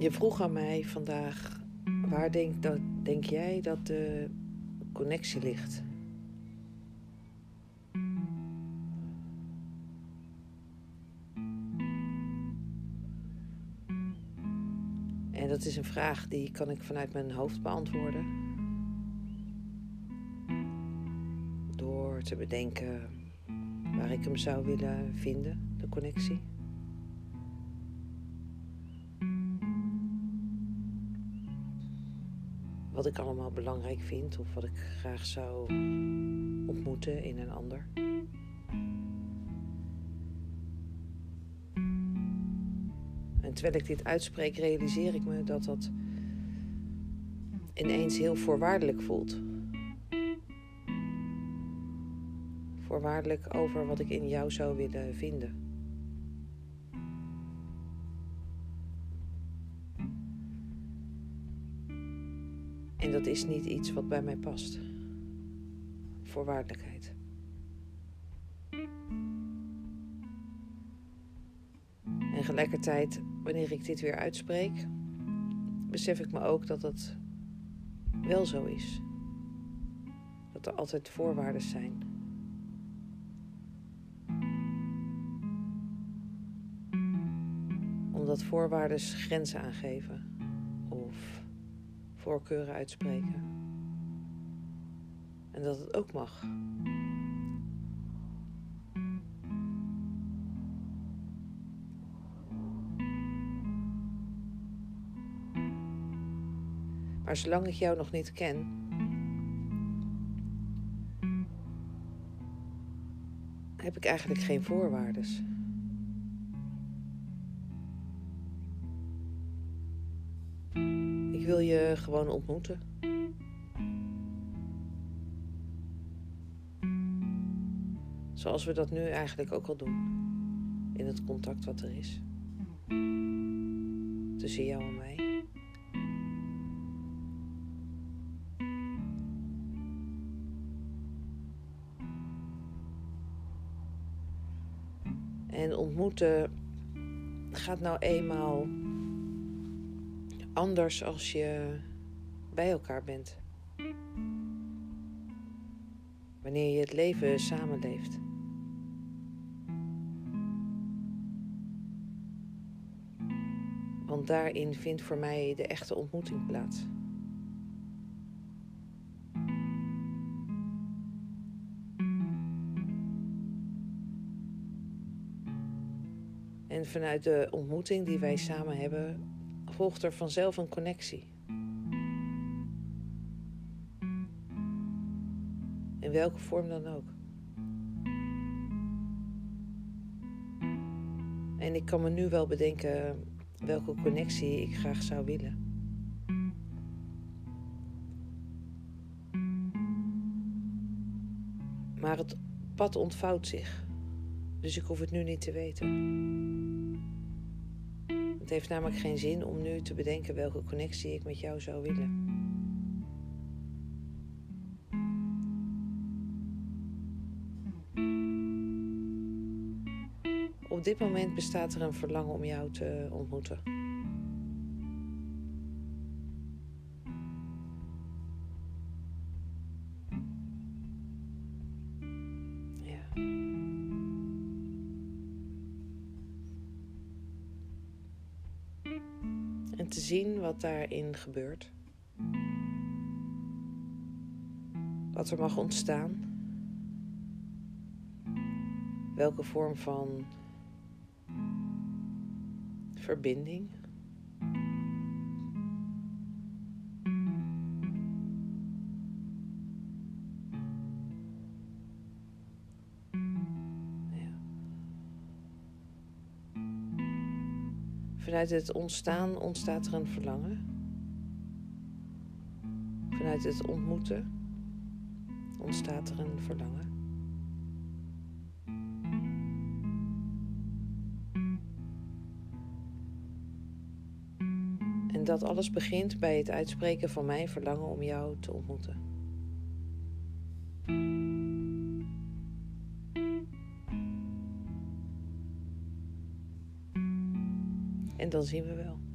Je vroeg aan mij vandaag, waar denk, dat, denk jij dat de connectie ligt? En dat is een vraag die kan ik vanuit mijn hoofd beantwoorden. Door te bedenken waar ik hem zou willen vinden, de connectie. Wat ik allemaal belangrijk vind of wat ik graag zou ontmoeten in een ander. En terwijl ik dit uitspreek, realiseer ik me dat dat ineens heel voorwaardelijk voelt. Voorwaardelijk over wat ik in jou zou willen vinden. En dat is niet iets wat bij mij past. Voorwaardelijkheid. En tegelijkertijd, wanneer ik dit weer uitspreek, besef ik me ook dat het wel zo is. Dat er altijd voorwaarden zijn. Omdat voorwaarden grenzen aangeven of voorkeuren uitspreken. En dat het ook mag. Maar zolang ik jou nog niet ken, heb ik eigenlijk geen voorwaardes. Ik wil je gewoon ontmoeten. Zoals we dat nu eigenlijk ook al doen. In het contact wat er is. Tussen jou en mij. En ontmoeten gaat nou eenmaal anders als je bij elkaar bent. Wanneer je het leven samenleeft. Want daarin vindt voor mij de echte ontmoeting plaats. En vanuit de ontmoeting die wij samen hebben, volgt er vanzelf een connectie. In welke vorm dan ook. En ik kan me nu wel bedenken welke connectie ik graag zou willen. Maar het pad ontvouwt zich. Dus ik hoef het nu niet te weten. Het heeft namelijk geen zin om nu te bedenken welke connectie ik met jou zou willen. Op dit moment bestaat er een verlangen om jou te ontmoeten. Ja. Te zien wat daarin gebeurt. Wat er mag ontstaan. Welke vorm van verbinding. Vanuit het ontstaan ontstaat er een verlangen. Vanuit het ontmoeten ontstaat er een verlangen. En dat alles begint bij het uitspreken van mijn verlangen om jou te ontmoeten. En dan zien we wel.